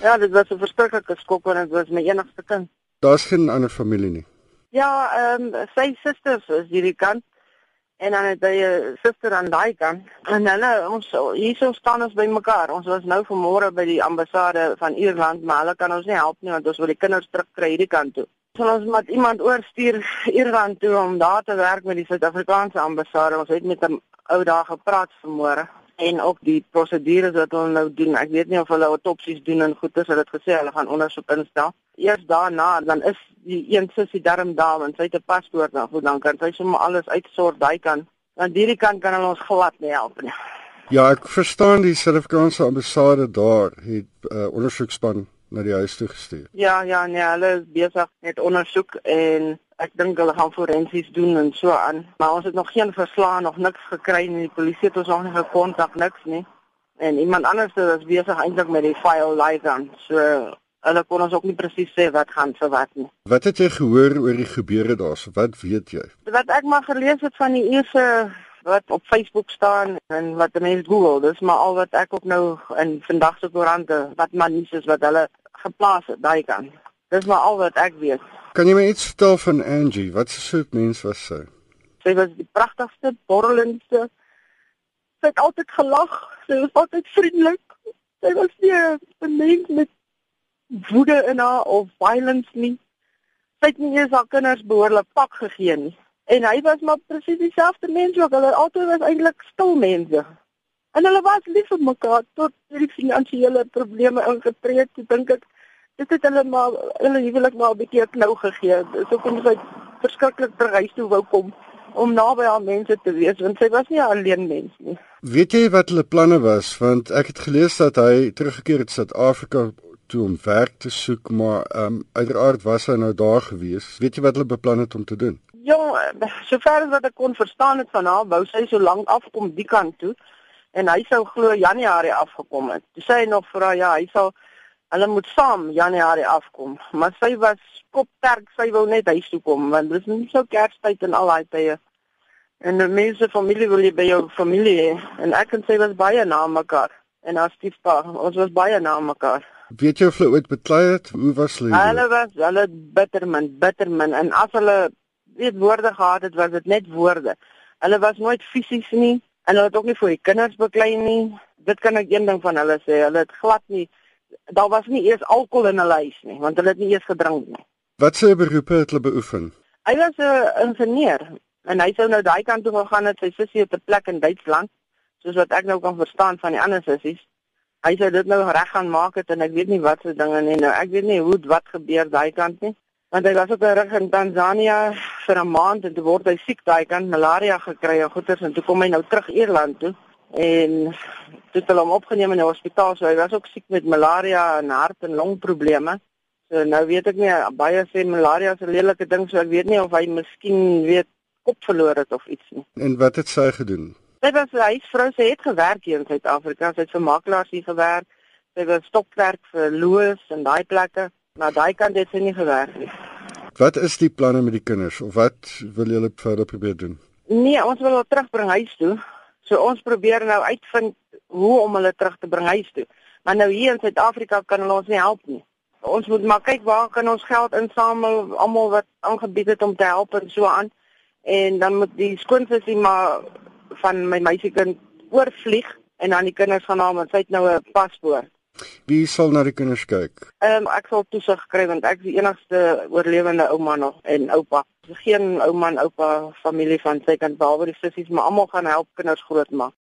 Ja, dit was 'n verskriklike skok want dit was my enigste kind. Daar's geen ander familie nie. Ja, ehm um, sy susters is hierdie kant en dan het hy 'n suster aan daai kant. En hulle ons hierso staan ons by mekaar. Ons was nou vanmôre by die ambassade van Ierland, maar hulle kan ons nie help nie want ons wil die kinders terugkry hierdie kant toe. Sal ons met iemand oorstuur Ierland toe om daar te werk met die Suid-Afrikaanse ambassade. Ons het met 'n ou daar gepraat vanmôre en ook die prosedures wat hulle nou doen. Ek weet nie of hulle autopsies doen en goed is, hulle het gesê hulle gaan ondersoek instel. Eers daarna dan is die een sussie darm daar en sy het 'n paspoort dan, goed dan kan sy sommer alles uitsort daai kan. Want hierdie kant kan hulle ons glad nie help nie. Ja, ek verstaan die Suid-Afrikaanse ambassade daar het 'n uh, ondersoekspan na die huis toe gestuur. Ja, ja, nee, hulle is besig met ondersoek en ek dink hulle gaan forensies doen en so aan. Maar ons het nog geen verslae nog niks gekry nie. Die polisie het ons nog nie gekontak niks nie. En iemand anders is besig eintlik met die file live dan. So hulle kon ons ook nie presies sê wat gaan vir wat nie. Wat het jy gehoor oor die gebeure daar? Wat weet jy? Wat ek maar gelees het van die eerste wat op Facebook staan en wat mense Google, dis maar al wat ek ook nou in vandag se koerante wat maar nuus is wat hulle geplaas het daai kant. Dis maar al wat ek weet. Kan jy my iets vertel van Angie? Wat 'n soort mens was sy? Sy was die pragtigste, borrelendste. Sy het altyd gelag. Sy was altyd vriendelik. Sy was nie 'n mens met woede in haar of violence nie. Sy het nie eens haar kinders behoorlik pak gegee nie. En hy was maar presies dieselfde mens wat hulle altyd was eintlik stil mense. En hulle was lief vir mekaar tot hierdie finansiële probleme ingetree het, dink ek dit het hulle maar hulle huwelik maar 'n bietjie 'n knou gegee. So kom sy verskriklik terug toe wou kom om naby aan mense te wees want sy was nie 'n alleen mens nie. Weet jy wat hulle planne was? Want ek het gelees dat hy teruggekeer het Suid-Afrika toe om werk te soek, maar ehm um, uiteraard was hy nou daar gewees. Weet jy wat hulle beplan het om te doen? Ja, sover as wat ek kon verstaan het van haar, wou sy so lank afkom die kant toe en hy sou glo Januarie afgekom het. Toe sê hy nog vir haar ja, hy sal Hulle moet saam Januarie afkom, maar sy was kopterk, sy wou net huis toe kom want dit is nie so Kerstyd en al daai tye. En die mense familie wil jy by jou familie hê en ek en sy was baie na mekaar en as stiefpa, ons was baie na mekaar. Weet jy of hulle ooit beklei het? Hoe was hulle? Hulle was hulle bittermin, bittermin en as hulle weet woorde gehad het, was dit net woorde. Hulle was nooit fisies nie en hulle het ook nie vir die kinders beklei nie. Dit kan ek een ding van hulle sê, hulle het glad nie daar was nie eers alkohol in hulle huis nie, want hulle het nie eers gedrink nie. Wat se beroepe het hulle beoefen? Hy was 'n ingenieur en hy sou nou daai kant toe gegaan het, sy sussie het 'n plek in Duitsland, soos wat ek nou kan verstaan van die ander sissies. Hy sou dit nou reg gaan maak het en ek weet nie wat se dinge nie nou. Ek weet nie hoe wat gebeur daai kant nie. Want hy was op 'n rig in Tanzanië vir 'n maand en toe word hy siek daai kant, malaria gekry en goeters en toe kom hy nou terug Ierland toe en het hulle hom opgeneem in die hospitaal. So hy was ook siek met malaria en hart en longprobleme. So nou weet ek nie baie sê malaria is 'n lelike ding, so ek weet nie of hy miskien weet kop verloor het of iets nie. En wat het sy gedoen? Sy was 'n huisvrou, sy het gewerk hier in Suid-Afrika. Sy het vir makelaars hier gewerk. Sy was stokwerk vir Loos en daai plekke. Maar daai kant het sy nie gewerk nie. Wat is die planne met die kinders of wat wil julle verder probeer doen? Nee, ons wil hulle terugbring huis toe. So ons probeer nou uitvind hoe om hulle terug te bring huis toe. Maar nou hier in Suid-Afrika kan hulle ons nie help nie. Ons moet maar kyk waar kan ons geld insamel, almal wat aangebied het om te help en so aan. En dan moet die skoonsussie maar van my meisiekind oorvlieg en dan die kinders gaan haal want sy het nou 'n paspoort. Wie sal na die kinders kyk? Ehm um, ek sal toesig kry want ek is die enigste oorlewende ouma nog en oupa. Geen ouma en oupa familie van sy kant behalwe die sissies, maar almal gaan help kinders grootmaak.